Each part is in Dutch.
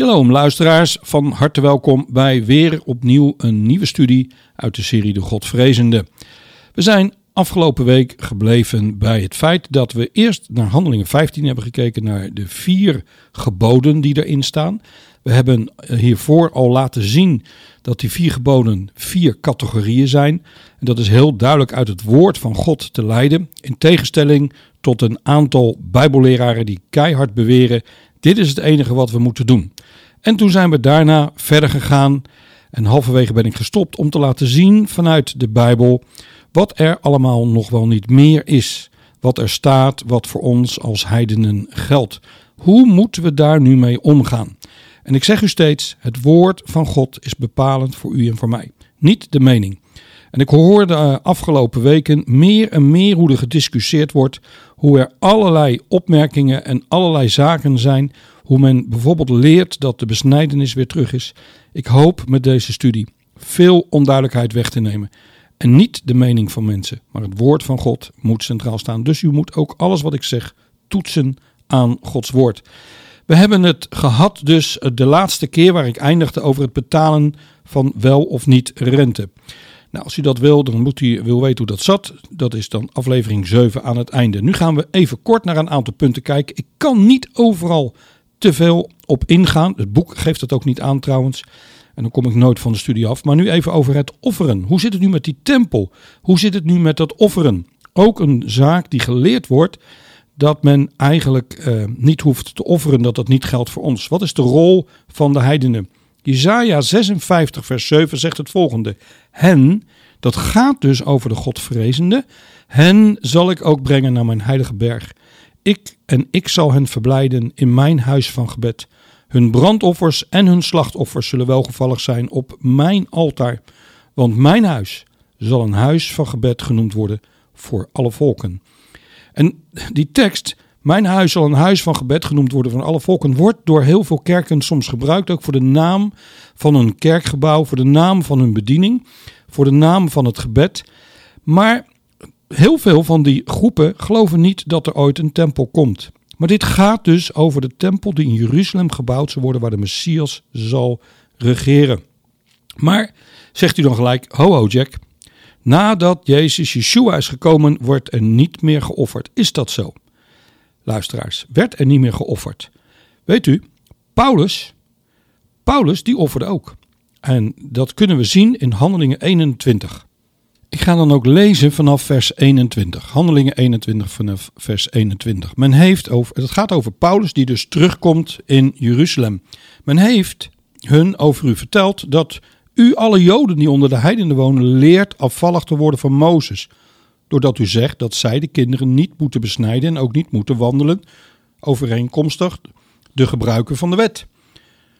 Shalom luisteraars, van harte welkom bij weer opnieuw een nieuwe studie uit de serie De Godvrezende. We zijn afgelopen week gebleven bij het feit dat we eerst naar Handelingen 15 hebben gekeken naar de vier geboden die erin staan. We hebben hiervoor al laten zien dat die vier geboden vier categorieën zijn. En dat is heel duidelijk uit het woord van God te leiden, in tegenstelling tot een aantal Bijbelleraren die keihard beweren dit is het enige wat we moeten doen. En toen zijn we daarna verder gegaan en halverwege ben ik gestopt om te laten zien vanuit de Bijbel wat er allemaal nog wel niet meer is. Wat er staat, wat voor ons als heidenen geldt. Hoe moeten we daar nu mee omgaan? En ik zeg u steeds, het woord van God is bepalend voor u en voor mij, niet de mening. En ik hoor de afgelopen weken meer en meer hoe er gediscussieerd wordt, hoe er allerlei opmerkingen en allerlei zaken zijn, hoe men bijvoorbeeld leert dat de besnijdenis weer terug is. Ik hoop met deze studie veel onduidelijkheid weg te nemen. En niet de mening van mensen, maar het woord van God moet centraal staan. Dus u moet ook alles wat ik zeg toetsen aan Gods woord. We hebben het gehad dus de laatste keer waar ik eindigde over het betalen van wel of niet rente. Nou, als u dat wil, dan moet u wil weten hoe dat zat. Dat is dan aflevering 7 aan het einde. Nu gaan we even kort naar een aantal punten kijken. Ik kan niet overal te veel op ingaan. Het boek geeft dat ook niet aan trouwens. En dan kom ik nooit van de studie af. Maar nu even over het offeren. Hoe zit het nu met die tempel? Hoe zit het nu met dat offeren? Ook een zaak die geleerd wordt dat men eigenlijk eh, niet hoeft te offeren, dat dat niet geldt voor ons. Wat is de rol van de heidenen? Jesaja 56 vers 7 zegt het volgende. Hen, dat gaat dus over de Godvrezende, hen zal ik ook brengen naar mijn heilige berg. Ik en ik zal hen verblijden in mijn huis van gebed. Hun brandoffers en hun slachtoffers zullen welgevallig zijn op mijn altaar. Want mijn huis zal een huis van gebed genoemd worden voor alle volken. En die tekst, mijn huis zal een huis van gebed genoemd worden van alle volken, wordt door heel veel kerken soms gebruikt ook voor de naam van een kerkgebouw, voor de naam van hun bediening, voor de naam van het gebed. Maar heel veel van die groepen geloven niet dat er ooit een tempel komt. Maar dit gaat dus over de tempel die in Jeruzalem gebouwd zal worden, waar de Messias zal regeren. Maar, zegt u dan gelijk, ho ho Jack, nadat Jezus Yeshua is gekomen, wordt er niet meer geofferd. Is dat zo? Luisteraars, werd er niet meer geofferd. Weet u, Paulus, Paulus die offerde ook. En dat kunnen we zien in Handelingen 21. Ik ga dan ook lezen vanaf vers 21. Handelingen 21 vanaf vers 21. Men heeft over, het gaat over Paulus die dus terugkomt in Jeruzalem. Men heeft hun over u verteld dat u alle Joden die onder de heidenen wonen leert afvallig te worden van Mozes. Doordat u zegt dat zij de kinderen niet moeten besnijden en ook niet moeten wandelen overeenkomstig de gebruiken van de wet.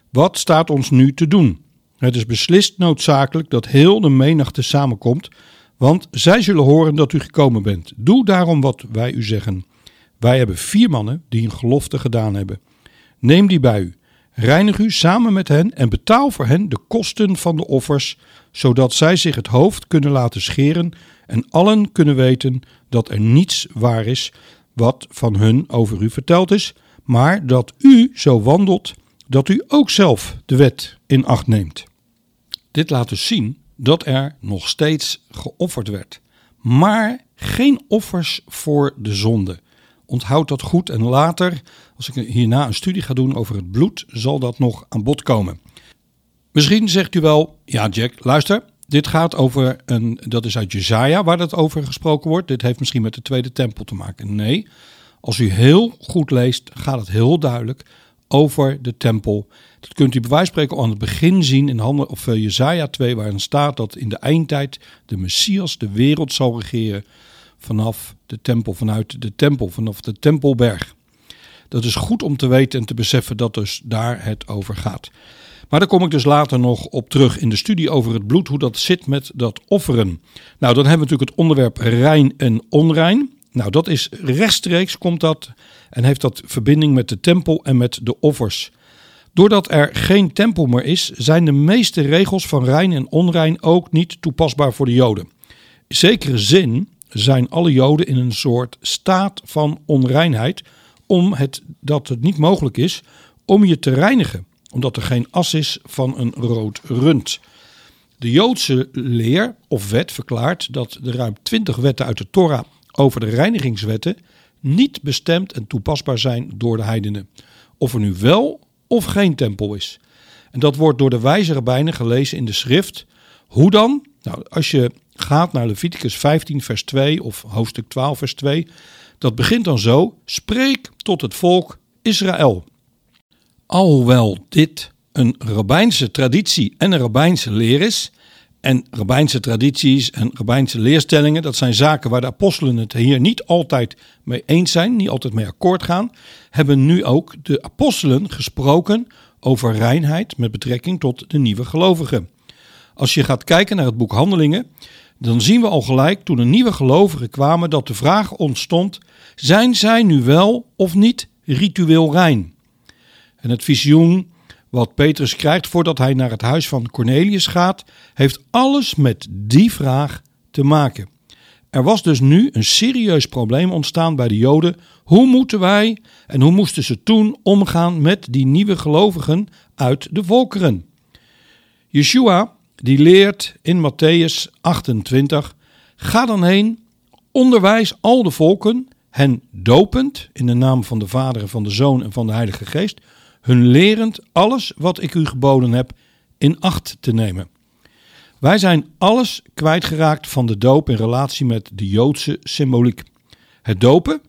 Wat staat ons nu te doen? Het is beslist noodzakelijk dat heel de menigte samenkomt want zij zullen horen dat u gekomen bent. Doe daarom wat wij u zeggen. Wij hebben vier mannen die een gelofte gedaan hebben. Neem die bij u. Reinig u samen met hen en betaal voor hen de kosten van de offers, zodat zij zich het hoofd kunnen laten scheren en allen kunnen weten dat er niets waar is wat van hun over u verteld is, maar dat u zo wandelt dat u ook zelf de wet in acht neemt. Dit laat dus zien dat er nog steeds geofferd werd. Maar geen offers voor de zonde. Onthoud dat goed en later, als ik hierna een studie ga doen over het bloed, zal dat nog aan bod komen. Misschien zegt u wel, ja Jack, luister, dit gaat over een, dat is uit Jezaja waar dat over gesproken wordt. Dit heeft misschien met de tweede tempel te maken. Nee, als u heel goed leest, gaat het heel duidelijk over de tempel. Dat kunt u bij wijze van aan het begin zien in handen, of uh, Jezaja 2, waarin staat dat in de eindtijd de Messias de wereld zal regeren vanaf de tempel, vanuit de tempel, vanaf de tempelberg. Dat is goed om te weten en te beseffen dat dus daar het over gaat. Maar daar kom ik dus later nog op terug in de studie over het bloed, hoe dat zit met dat offeren. Nou, dan hebben we natuurlijk het onderwerp rein en onrein. Nou, dat is rechtstreeks komt dat en heeft dat verbinding met de tempel en met de offers. Doordat er geen tempel meer is, zijn de meeste regels van rein en onrein ook niet toepasbaar voor de Joden. Zekere zin zijn alle Joden in een soort staat van onreinheid, om het, dat het niet mogelijk is om je te reinigen, omdat er geen as is van een rood rund. De Joodse leer of wet verklaart dat de ruim 20 wetten uit de Torah over de reinigingswetten niet bestemd en toepasbaar zijn door de heidenen. Of er nu wel of geen tempel is. En dat wordt door de wijze rabbijnen gelezen in de schrift. Hoe dan? Nou, als je gaat naar Leviticus 15 vers 2 of hoofdstuk 12 vers 2, dat begint dan zo: Spreek tot het volk Israël. Alhoewel dit een rabbijnse traditie en een rabbijnse leer is, en rabbijnse tradities en rabbijnse leerstellingen, dat zijn zaken waar de apostelen het hier niet altijd mee eens zijn, niet altijd mee akkoord gaan, hebben nu ook de apostelen gesproken over reinheid met betrekking tot de nieuwe gelovigen. Als je gaat kijken naar het boek Handelingen, dan zien we al gelijk toen de nieuwe gelovigen kwamen dat de vraag ontstond: zijn zij nu wel of niet ritueel rein? En het visioen wat Petrus krijgt voordat hij naar het huis van Cornelius gaat, heeft alles met die vraag te maken. Er was dus nu een serieus probleem ontstaan bij de Joden. Hoe moeten wij en hoe moesten ze toen omgaan met die nieuwe gelovigen uit de volkeren? Yeshua die leert in Matthäus 28: Ga dan heen, onderwijs al de volken, hen dopend in de naam van de Vader en van de Zoon en van de Heilige Geest, hun lerend alles wat ik u geboden heb in acht te nemen. Wij zijn alles kwijtgeraakt van de doop in relatie met de Joodse symboliek. Het dopen,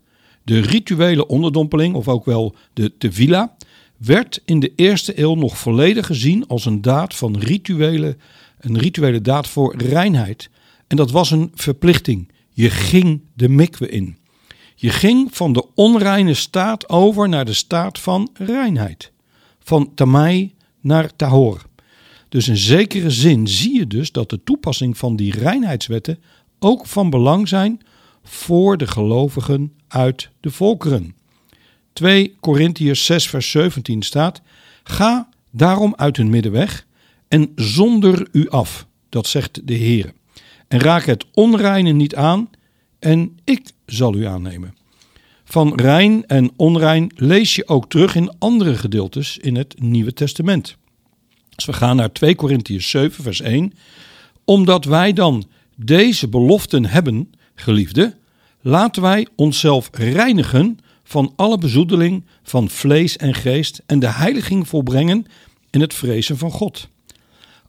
de rituele onderdompeling, of ook wel de tevila, werd in de eerste eeuw nog volledig gezien als een daad van rituele, een rituele daad voor reinheid. En dat was een verplichting. Je ging de mikwe in. Je ging van de onreine staat over naar de staat van reinheid. Van tamai naar tahor. Dus in zekere zin zie je dus dat de toepassing van die reinheidswetten ook van belang zijn voor de gelovigen uit de volkeren. 2 Korintiërs 6 vers 17 staat: Ga daarom uit hun midden weg en zonder u af, dat zegt de Heer. En raak het onreine niet aan en ik zal u aannemen. Van rein en onrein lees je ook terug in andere gedeeltes in het Nieuwe Testament. Als we gaan naar 2 Korintiërs 7 vers 1, omdat wij dan deze beloften hebben, geliefde, laten wij onszelf reinigen van alle bezoedeling van vlees en geest en de heiliging volbrengen in het vrezen van God.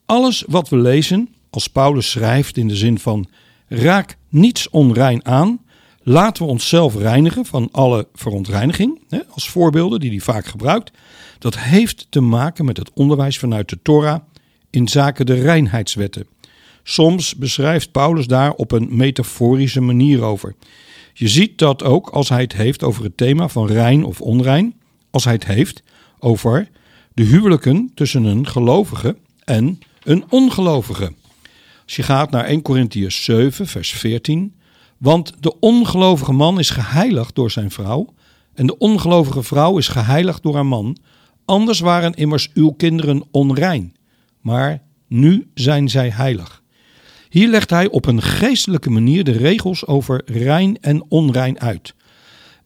Alles wat we lezen, als Paulus schrijft in de zin van raak niets onrein aan, laten we onszelf reinigen van alle verontreiniging, als voorbeelden die hij vaak gebruikt, dat heeft te maken met het onderwijs vanuit de Torah in zaken de reinheidswetten. Soms beschrijft Paulus daar op een metaforische manier over. Je ziet dat ook als hij het heeft over het thema van rein of onrein, als hij het heeft over de huwelijken tussen een gelovige en een ongelovige. Als je gaat naar 1 Corinthians 7, vers 14. Want de ongelovige man is geheiligd door zijn vrouw, en de ongelovige vrouw is geheiligd door haar man. Anders waren immers uw kinderen onrein, maar nu zijn zij heilig. Hier legt hij op een geestelijke manier de regels over rein en onrein uit.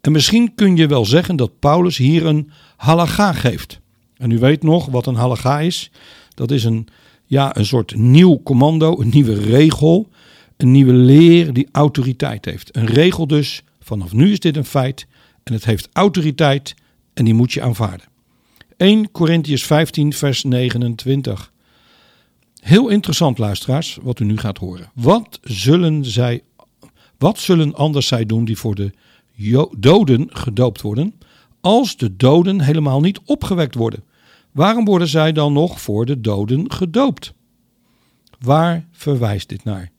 En misschien kun je wel zeggen dat Paulus hier een halaga geeft. En u weet nog wat een halaga is. Dat is een, ja, een soort nieuw commando, een nieuwe regel, een nieuwe leer die autoriteit heeft. Een regel dus, vanaf nu is dit een feit en het heeft autoriteit en die moet je aanvaarden. 1 Corinthians 15 vers 29. Heel interessant, luisteraars, wat u nu gaat horen. Wat zullen, zij, wat zullen anders zij doen die voor de doden gedoopt worden, als de doden helemaal niet opgewekt worden? Waarom worden zij dan nog voor de doden gedoopt? Waar verwijst dit naar?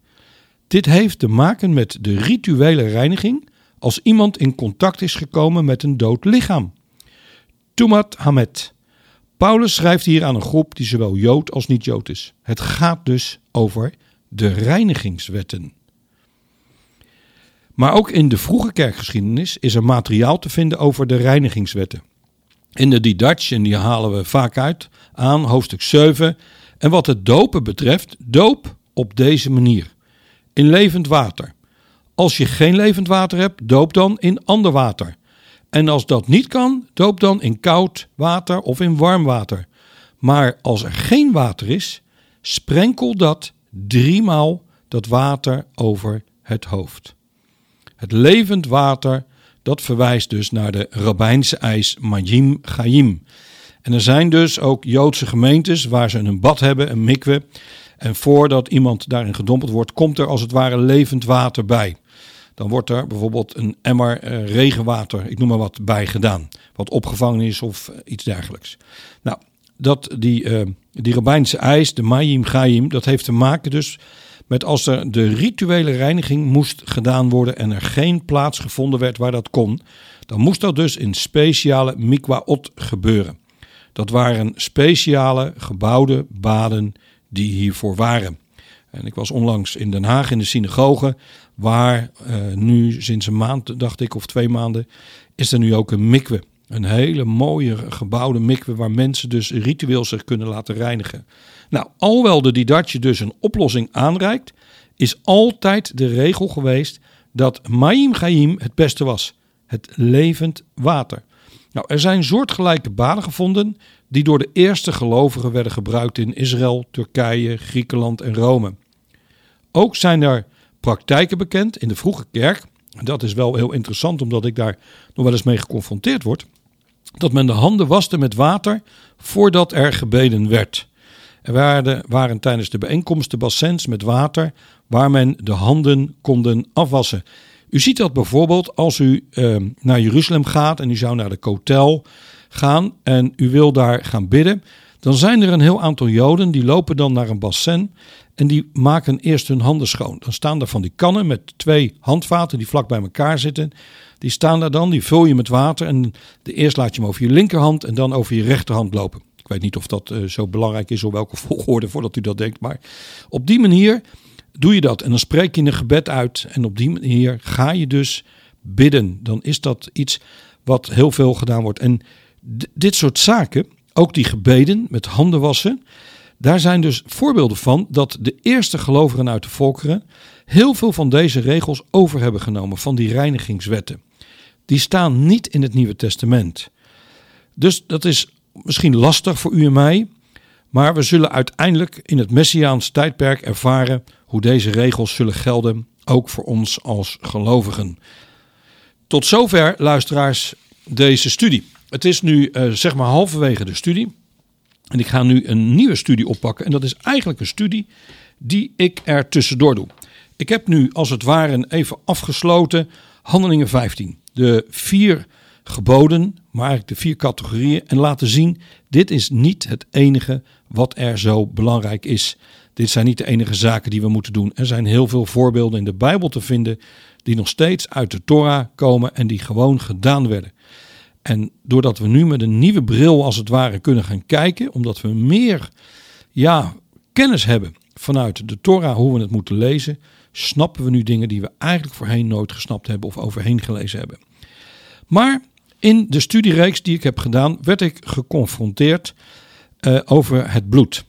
Dit heeft te maken met de rituele reiniging als iemand in contact is gekomen met een dood lichaam. Tumat Hamet. Paulus schrijft hier aan een groep die zowel Jood als niet-Jood is. Het gaat dus over de reinigingswetten. Maar ook in de vroege kerkgeschiedenis is er materiaal te vinden over de reinigingswetten. In de en die halen we vaak uit, aan hoofdstuk 7. En wat het dopen betreft, doop op deze manier. In levend water. Als je geen levend water hebt, doop dan in ander water. En als dat niet kan, doop dan in koud water of in warm water. Maar als er geen water is, sprenkel dat driemaal dat water over het hoofd. Het levend water, dat verwijst dus naar de rabbijnse eis Majim Chaim. En er zijn dus ook Joodse gemeentes waar ze een bad hebben, een mikwe. En voordat iemand daarin gedompeld wordt, komt er als het ware levend water bij dan wordt er bijvoorbeeld een emmer uh, regenwater, ik noem maar wat, bij gedaan. Wat opgevangen is of eh, iets dergelijks. Nou, dat, die, uh, die eis, de Mayim Gaim, dat heeft te maken dus met als er de rituele reiniging moest gedaan worden en er geen plaats gevonden werd waar dat kon, dan moest dat dus in speciale mikwaot gebeuren. Dat waren speciale gebouwde baden die hiervoor waren. En ik was onlangs in Den Haag in de synagoge, waar uh, nu sinds een maand, dacht ik, of twee maanden, is er nu ook een mikwe. Een hele mooie gebouwde mikwe waar mensen dus ritueel zich kunnen laten reinigen. Nou, alhoewel de Didatje dus een oplossing aanreikt, is altijd de regel geweest dat Maim Gaim het beste was. Het levend water. Nou, er zijn soortgelijke baden gevonden die door de eerste gelovigen werden gebruikt in Israël, Turkije, Griekenland en Rome. Ook zijn er praktijken bekend in de vroege kerk. Dat is wel heel interessant, omdat ik daar nog wel eens mee geconfronteerd word. Dat men de handen waste met water voordat er gebeden werd. Er waren, waren tijdens de bijeenkomsten bassins met water waar men de handen konden afwassen. U ziet dat bijvoorbeeld als u uh, naar Jeruzalem gaat en u zou naar de kotel gaan en u wil daar gaan bidden, dan zijn er een heel aantal Joden die lopen dan naar een bassin en die maken eerst hun handen schoon. Dan staan er van die kannen met twee handvaten die vlak bij elkaar zitten. Die staan daar dan, die vul je met water en de eerst laat je hem over je linkerhand en dan over je rechterhand lopen. Ik weet niet of dat uh, zo belangrijk is, op welke volgorde voordat u dat denkt. Maar op die manier doe je dat en dan spreek je een gebed uit. En op die manier ga je dus bidden. Dan is dat iets wat heel veel gedaan wordt. En dit soort zaken, ook die gebeden met handen wassen, daar zijn dus voorbeelden van dat de eerste gelovigen uit de volkeren heel veel van deze regels over hebben genomen, van die reinigingswetten. Die staan niet in het Nieuwe Testament. Dus dat is misschien lastig voor u en mij, maar we zullen uiteindelijk in het Messiaans tijdperk ervaren hoe deze regels zullen gelden, ook voor ons als gelovigen. Tot zover, luisteraars, deze studie. Het is nu uh, zeg maar halverwege de studie. En ik ga nu een nieuwe studie oppakken. En dat is eigenlijk een studie die ik er tussendoor doe. Ik heb nu als het ware even afgesloten Handelingen 15. De vier geboden, maar eigenlijk de vier categorieën. En laten zien, dit is niet het enige wat er zo belangrijk is. Dit zijn niet de enige zaken die we moeten doen. Er zijn heel veel voorbeelden in de Bijbel te vinden die nog steeds uit de Torah komen en die gewoon gedaan werden. En doordat we nu met een nieuwe bril als het ware kunnen gaan kijken, omdat we meer ja, kennis hebben vanuit de Torah hoe we het moeten lezen, snappen we nu dingen die we eigenlijk voorheen nooit gesnapt hebben of overheen gelezen hebben. Maar in de studiereeks die ik heb gedaan, werd ik geconfronteerd uh, over het bloed.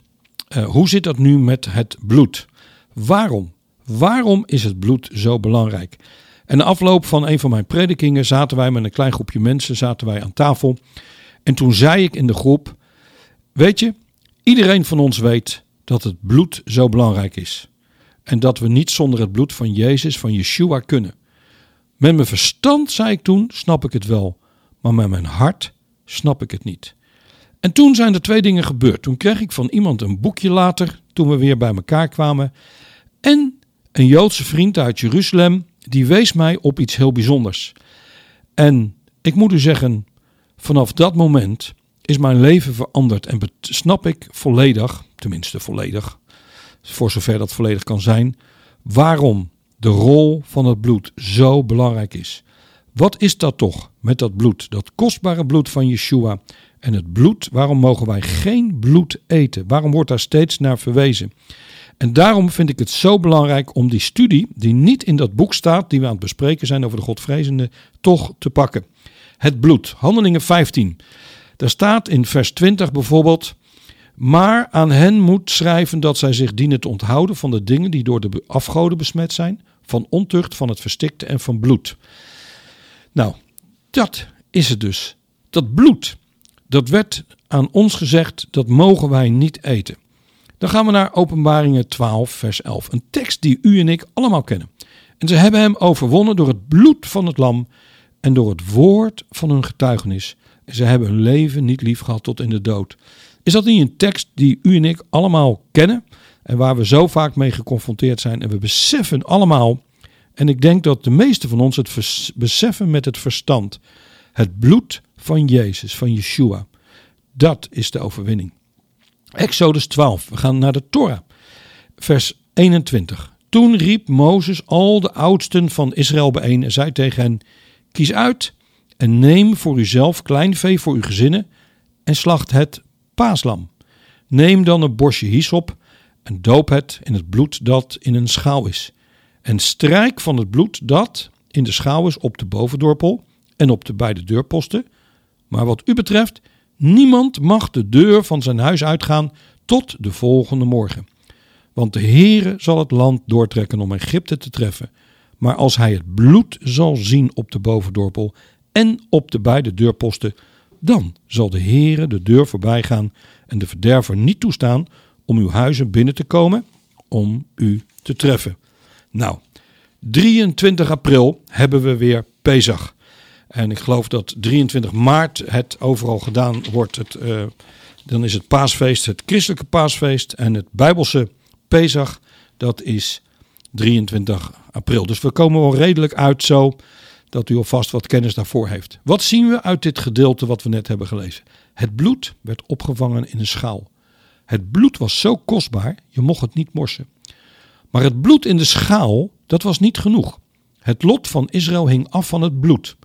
Uh, hoe zit dat nu met het bloed? Waarom? Waarom is het bloed zo belangrijk? En de afloop van een van mijn predikingen zaten wij met een klein groepje mensen zaten wij aan tafel. En toen zei ik in de groep: Weet je, iedereen van ons weet dat het bloed zo belangrijk is. En dat we niet zonder het bloed van Jezus, van Yeshua kunnen. Met mijn verstand, zei ik toen, snap ik het wel. Maar met mijn hart snap ik het niet. En toen zijn er twee dingen gebeurd. Toen kreeg ik van iemand een boekje later, toen we weer bij elkaar kwamen. En een Joodse vriend uit Jeruzalem, die wees mij op iets heel bijzonders. En ik moet u zeggen, vanaf dat moment is mijn leven veranderd en snap ik volledig, tenminste volledig, voor zover dat volledig kan zijn, waarom de rol van het bloed zo belangrijk is. Wat is dat toch met dat bloed, dat kostbare bloed van Yeshua en het bloed? Waarom mogen wij geen bloed eten? Waarom wordt daar steeds naar verwezen? En daarom vind ik het zo belangrijk om die studie, die niet in dat boek staat, die we aan het bespreken zijn over de Godvrezende, toch te pakken. Het bloed, Handelingen 15. Daar staat in vers 20 bijvoorbeeld. Maar aan hen moet schrijven dat zij zich dienen te onthouden van de dingen die door de afgoden besmet zijn, van ontucht, van het verstikte en van bloed. Nou, dat is het dus. Dat bloed, dat werd aan ons gezegd, dat mogen wij niet eten. Dan gaan we naar Openbaringen 12, vers 11. Een tekst die u en ik allemaal kennen. En ze hebben hem overwonnen door het bloed van het lam en door het woord van hun getuigenis. En ze hebben hun leven niet lief gehad tot in de dood. Is dat niet een tekst die u en ik allemaal kennen en waar we zo vaak mee geconfronteerd zijn en we beseffen allemaal, en ik denk dat de meeste van ons het beseffen met het verstand, het bloed van Jezus, van Yeshua, dat is de overwinning. Exodus 12, we gaan naar de Torah, vers 21. Toen riep Mozes al de oudsten van Israël bijeen en zei tegen hen: Kies uit en neem voor uzelf klein vee voor uw gezinnen en slacht het paaslam. Neem dan een bosje hyssop en doop het in het bloed dat in een schaal is. En strijk van het bloed dat in de schaal is op de bovendorpel en op de beide deurposten. Maar wat u betreft, niemand mag de deur van zijn huis uitgaan tot de volgende morgen. Want de Heere zal het land doortrekken om Egypte te treffen. Maar als hij het bloed zal zien op de bovendorpel en op de beide deurposten, dan zal de Heere de deur voorbij gaan en de verderver niet toestaan om uw huizen binnen te komen om u te treffen. Nou, 23 april hebben we weer Pesach. En ik geloof dat 23 maart het overal gedaan wordt. Het, uh, dan is het paasfeest, het christelijke paasfeest. En het bijbelse Pesach, dat is 23 april. Dus we komen wel redelijk uit zo dat u alvast wat kennis daarvoor heeft. Wat zien we uit dit gedeelte wat we net hebben gelezen? Het bloed werd opgevangen in een schaal. Het bloed was zo kostbaar, je mocht het niet morsen. Maar het bloed in de schaal, dat was niet genoeg. Het lot van Israël hing af van het bloed.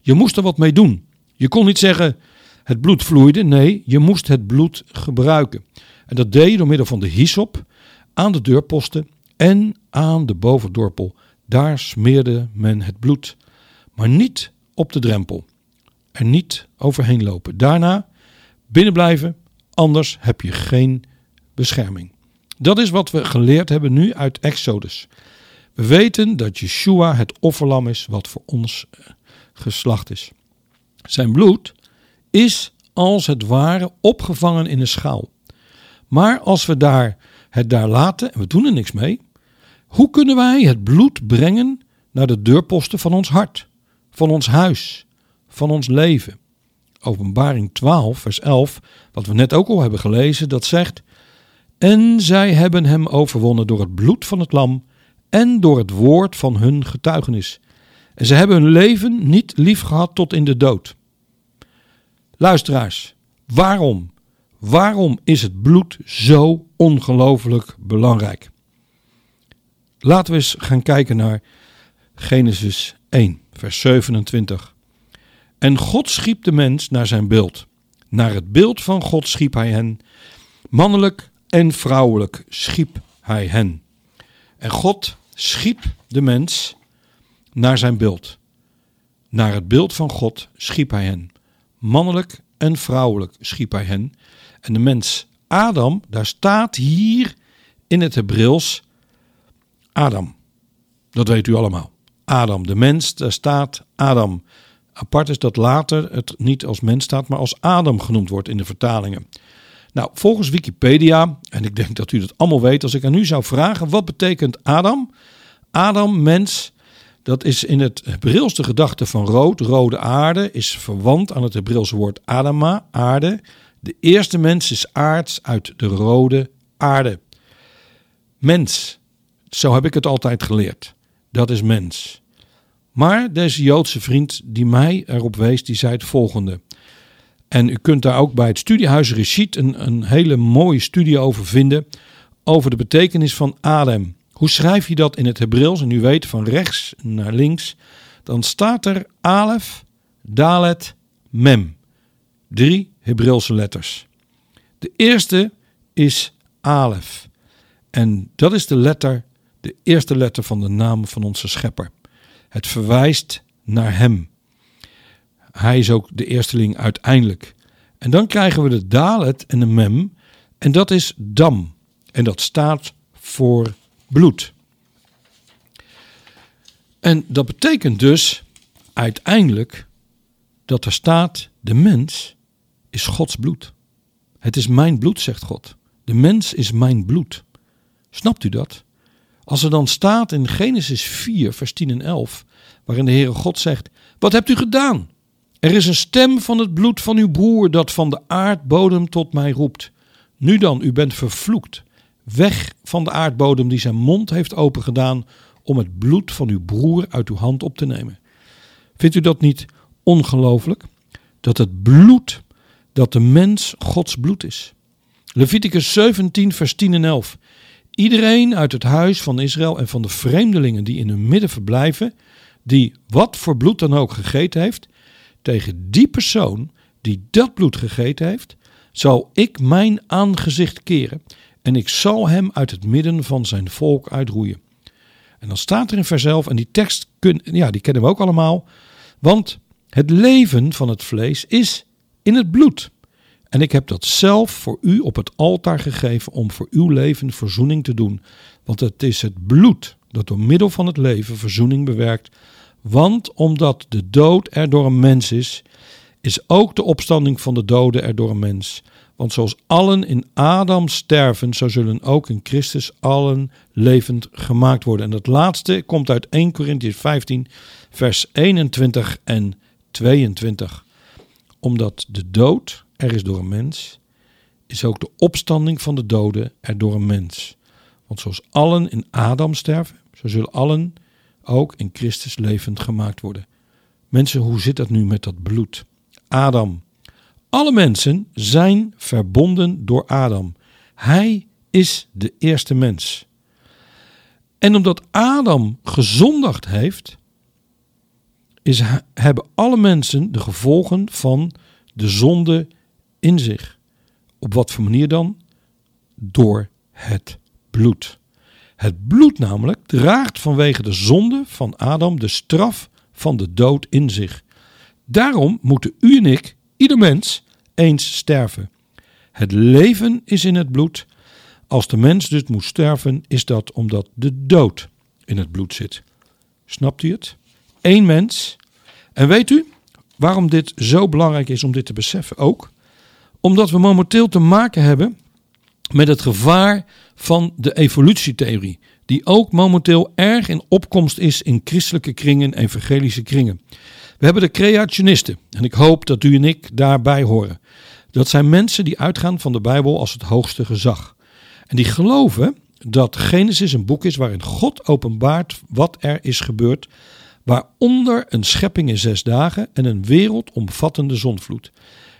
Je moest er wat mee doen. Je kon niet zeggen, het bloed vloeide. Nee, je moest het bloed gebruiken. En dat deed je door middel van de hyssop aan de deurposten en aan de bovendorpel. Daar smeerde men het bloed. Maar niet op de drempel. Er niet overheen lopen. Daarna binnen blijven, anders heb je geen bescherming. Dat is wat we geleerd hebben nu uit Exodus. We weten dat Yeshua het offerlam is wat voor ons eh, geslacht is. Zijn bloed is als het ware opgevangen in een schaal. Maar als we daar het daar laten en we doen er niks mee, hoe kunnen wij het bloed brengen naar de deurposten van ons hart, van ons huis, van ons leven? Openbaring 12, vers 11, wat we net ook al hebben gelezen, dat zegt: En zij hebben hem overwonnen door het bloed van het lam en door het woord van hun getuigenis. En ze hebben hun leven niet lief gehad tot in de dood. Luisteraars, waarom? Waarom is het bloed zo ongelooflijk belangrijk? Laten we eens gaan kijken naar Genesis 1, vers 27. En God schiep de mens naar zijn beeld. Naar het beeld van God schiep hij hen. Mannelijk en vrouwelijk schiep hij hen. En God schiep de mens naar zijn beeld. Naar het beeld van God schiep hij hen. Mannelijk en vrouwelijk schiep hij hen. En de mens Adam, daar staat hier in het Hebreeuws Adam. Dat weet u allemaal. Adam, de mens, daar staat Adam. Apart is dat later het niet als mens staat, maar als Adam genoemd wordt in de vertalingen. Nou, volgens Wikipedia, en ik denk dat u dat allemaal weet, als ik aan u zou vragen, wat betekent Adam? Adam, mens, dat is in het Hebreeuwse gedachte van rood, rode aarde, is verwant aan het Hebreeuwse woord Adama, aarde. De eerste mens is aards uit de rode aarde. Mens, zo heb ik het altijd geleerd. Dat is mens. Maar deze Joodse vriend die mij erop wees, die zei het volgende. En u kunt daar ook bij het studiehuis Rishit een, een hele mooie studie over vinden. Over de betekenis van Adam. Hoe schrijf je dat in het Hebreeuws? En u weet van rechts naar links. Dan staat er Alef, Dalet, Mem. Drie Hebreeuwse letters. De eerste is Alef. En dat is de letter, de eerste letter van de naam van onze schepper. Het verwijst naar hem. Hij is ook de eersteling uiteindelijk. En dan krijgen we de dalet en de mem. En dat is dam. En dat staat voor bloed. En dat betekent dus uiteindelijk dat er staat: de mens is Gods bloed. Het is mijn bloed, zegt God. De mens is mijn bloed. Snapt u dat? Als er dan staat in Genesis 4, vers 10 en 11, waarin de Heere God zegt: Wat hebt u gedaan? Er is een stem van het bloed van uw broer dat van de aardbodem tot mij roept. Nu dan, u bent vervloekt. Weg van de aardbodem die zijn mond heeft opengedaan om het bloed van uw broer uit uw hand op te nemen. Vindt u dat niet ongelooflijk? Dat het bloed, dat de mens Gods bloed is. Leviticus 17, vers 10 en 11. Iedereen uit het huis van Israël en van de vreemdelingen die in hun midden verblijven, die wat voor bloed dan ook gegeten heeft, tegen die persoon die dat bloed gegeten heeft, zal ik mijn aangezicht keren en ik zal hem uit het midden van zijn volk uitroeien. En dan staat er in vers 11, en die tekst kun, ja, die kennen we ook allemaal, want het leven van het vlees is in het bloed. En ik heb dat zelf voor u op het altaar gegeven om voor uw leven verzoening te doen. Want het is het bloed dat door middel van het leven verzoening bewerkt. Want omdat de dood er door een mens is, is ook de opstanding van de doden er door een mens. Want zoals allen in Adam sterven, zo zullen ook in Christus allen levend gemaakt worden. En dat laatste komt uit 1 Corinthians 15, vers 21 en 22. Omdat de dood er is door een mens, is ook de opstanding van de doden er door een mens. Want zoals allen in Adam sterven, zo zullen allen ook in Christus levend gemaakt worden. Mensen, hoe zit dat nu met dat bloed? Adam. Alle mensen zijn verbonden door Adam. Hij is de eerste mens. En omdat Adam gezondigd heeft, is, hebben alle mensen de gevolgen van de zonde in zich. Op wat voor manier dan? Door het bloed. Het bloed namelijk draagt vanwege de zonde van Adam de straf van de dood in zich. Daarom moeten u en ik, ieder mens, eens sterven. Het leven is in het bloed. Als de mens dus moet sterven, is dat omdat de dood in het bloed zit. Snapt u het? Eén mens. En weet u waarom dit zo belangrijk is om dit te beseffen ook? Omdat we momenteel te maken hebben met het gevaar van de evolutietheorie, die ook momenteel erg in opkomst is in christelijke kringen, evangelische kringen. We hebben de creationisten en ik hoop dat u en ik daarbij horen. Dat zijn mensen die uitgaan van de Bijbel als het hoogste gezag. En die geloven dat Genesis een boek is waarin God openbaart wat er is gebeurd, waaronder een schepping in zes dagen en een wereldomvattende zonvloed.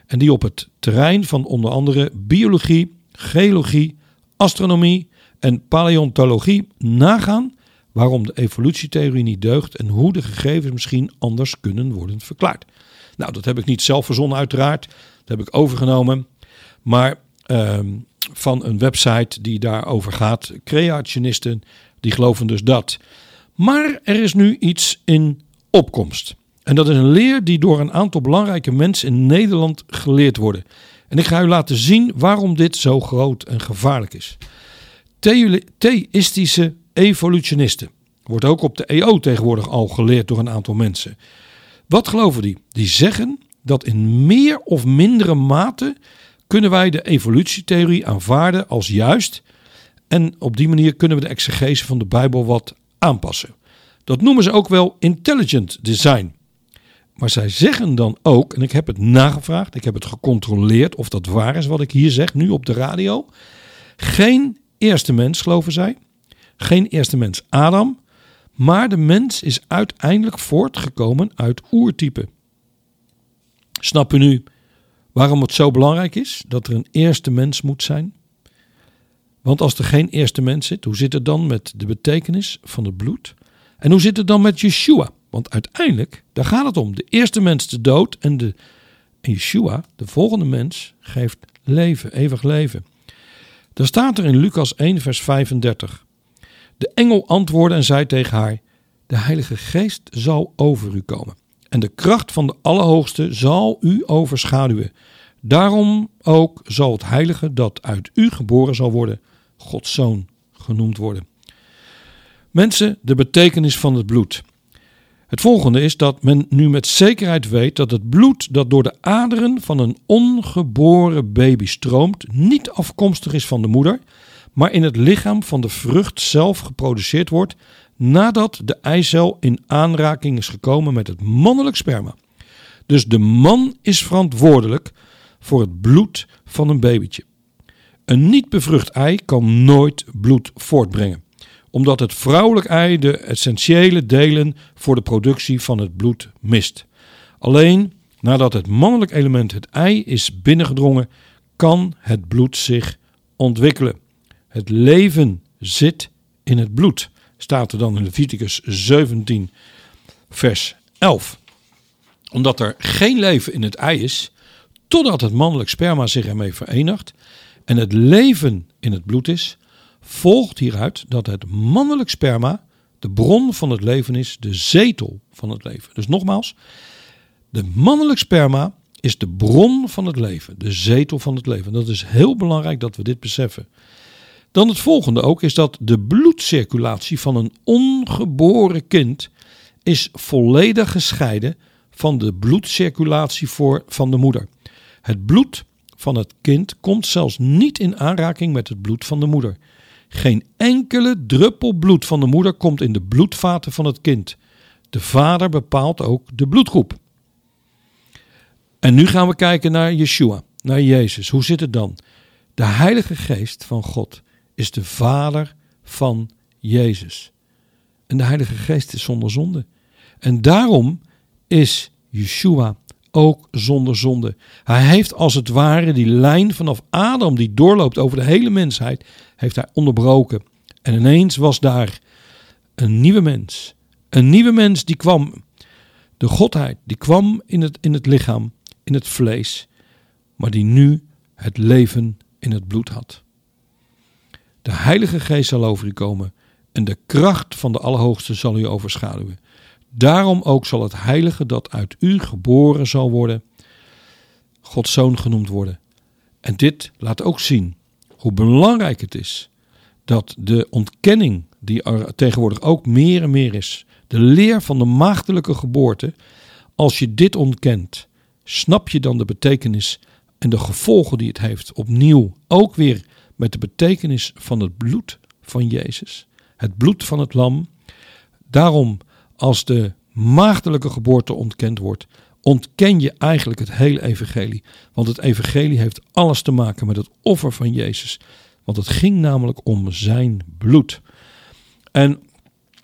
En die op het terrein van onder andere biologie, geologie, astronomie en paleontologie nagaan waarom de evolutietheorie niet deugt en hoe de gegevens misschien anders kunnen worden verklaard. Nou, dat heb ik niet zelf verzonnen uiteraard, dat heb ik overgenomen, maar ehm, van een website die daarover gaat. Creationisten die geloven dus dat. Maar er is nu iets in opkomst. En dat is een leer die door een aantal belangrijke mensen in Nederland geleerd wordt. En ik ga u laten zien waarom dit zo groot en gevaarlijk is. Theïstische evolutionisten. Wordt ook op de EO tegenwoordig al geleerd door een aantal mensen. Wat geloven die? Die zeggen dat in meer of mindere mate kunnen wij de evolutietheorie aanvaarden als juist. En op die manier kunnen we de exegese van de Bijbel wat aanpassen. Dat noemen ze ook wel intelligent design. Maar zij zeggen dan ook, en ik heb het nagevraagd, ik heb het gecontroleerd of dat waar is wat ik hier zeg, nu op de radio. Geen eerste mens, geloven zij. Geen eerste mens Adam. Maar de mens is uiteindelijk voortgekomen uit oertype. Snap u nu waarom het zo belangrijk is dat er een eerste mens moet zijn? Want als er geen eerste mens zit, hoe zit het dan met de betekenis van het bloed? En hoe zit het dan met Yeshua? Want uiteindelijk, daar gaat het om. De eerste mens de dood en, de, en Yeshua, de volgende mens, geeft leven, eeuwig leven. Daar staat er in Lucas 1, vers 35. De engel antwoordde en zei tegen haar: De Heilige Geest zal over u komen. En de kracht van de Allerhoogste zal u overschaduwen. Daarom ook zal het Heilige dat uit u geboren zal worden, Gods Zoon genoemd worden. Mensen, de betekenis van het bloed. Het volgende is dat men nu met zekerheid weet dat het bloed dat door de aderen van een ongeboren baby stroomt, niet afkomstig is van de moeder, maar in het lichaam van de vrucht zelf geproduceerd wordt nadat de eicel in aanraking is gekomen met het mannelijk sperma. Dus de man is verantwoordelijk voor het bloed van een babytje. Een niet bevrucht ei kan nooit bloed voortbrengen omdat het vrouwelijk ei de essentiële delen voor de productie van het bloed mist. Alleen nadat het mannelijk element het ei is binnengedrongen, kan het bloed zich ontwikkelen. Het leven zit in het bloed, staat er dan in Leviticus 17, vers 11. Omdat er geen leven in het ei is, totdat het mannelijk sperma zich ermee verenigt en het leven in het bloed is, volgt hieruit dat het mannelijk sperma de bron van het leven is, de zetel van het leven. Dus nogmaals, de mannelijk sperma is de bron van het leven, de zetel van het leven. Dat is heel belangrijk dat we dit beseffen. Dan het volgende ook is dat de bloedcirculatie van een ongeboren kind is volledig gescheiden van de bloedcirculatie voor, van de moeder. Het bloed van het kind komt zelfs niet in aanraking met het bloed van de moeder. Geen enkele druppel bloed van de moeder komt in de bloedvaten van het kind. De vader bepaalt ook de bloedgroep. En nu gaan we kijken naar Yeshua, naar Jezus. Hoe zit het dan? De Heilige Geest van God is de vader van Jezus. En de Heilige Geest is zonder zonde. En daarom is Yeshua ook zonder zonde. Hij heeft als het ware die lijn vanaf Adam die doorloopt over de hele mensheid, heeft hij onderbroken. En ineens was daar een nieuwe mens. Een nieuwe mens die kwam, de Godheid, die kwam in het, in het lichaam, in het vlees, maar die nu het leven in het bloed had. De Heilige Geest zal over u komen en de kracht van de Allerhoogste zal u overschaduwen. Daarom ook zal het heilige dat uit u geboren zal worden, Gods zoon genoemd worden. En dit laat ook zien hoe belangrijk het is dat de ontkenning, die er tegenwoordig ook meer en meer is, de leer van de maagdelijke geboorte, als je dit ontkent, snap je dan de betekenis en de gevolgen die het heeft. Opnieuw ook weer met de betekenis van het bloed van Jezus, het bloed van het lam. Daarom als de maagdelijke geboorte ontkend wordt, ontken je eigenlijk het hele evangelie. Want het evangelie heeft alles te maken met het offer van Jezus. Want het ging namelijk om zijn bloed. En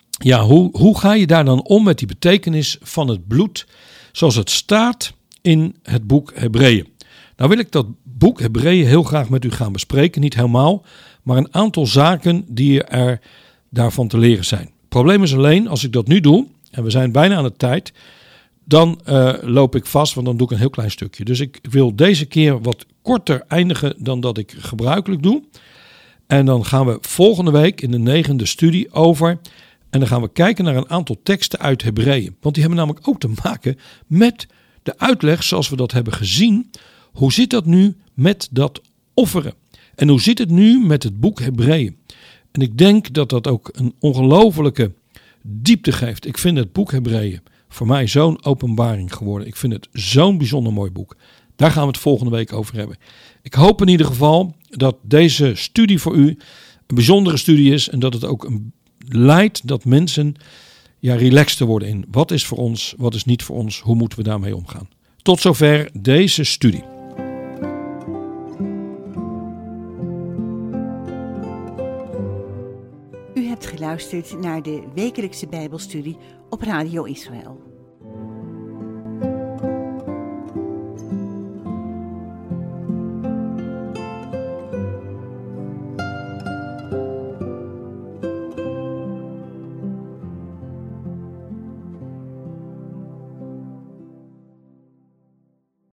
ja, hoe, hoe ga je daar dan om met die betekenis van het bloed zoals het staat in het boek Hebreeën? Nou wil ik dat boek Hebreeën heel graag met u gaan bespreken. Niet helemaal, maar een aantal zaken die er daarvan te leren zijn. Probleem is alleen, als ik dat nu doe, en we zijn bijna aan de tijd, dan uh, loop ik vast, want dan doe ik een heel klein stukje. Dus ik wil deze keer wat korter eindigen dan dat ik gebruikelijk doe. En dan gaan we volgende week in de negende studie over. En dan gaan we kijken naar een aantal teksten uit Hebreeën. Want die hebben namelijk ook te maken met de uitleg zoals we dat hebben gezien. Hoe zit dat nu met dat offeren? En hoe zit het nu met het boek Hebreeën? En ik denk dat dat ook een ongelofelijke diepte geeft. Ik vind het boek Hebreeën voor mij zo'n openbaring geworden. Ik vind het zo'n bijzonder mooi boek. Daar gaan we het volgende week over hebben. Ik hoop in ieder geval dat deze studie voor u een bijzondere studie is en dat het ook een, leidt dat mensen ja, relaxed worden in wat is voor ons, wat is niet voor ons, hoe moeten we daarmee omgaan. Tot zover deze studie. Geluisterd naar de wekelijkse Bijbelstudie op Radio Israël.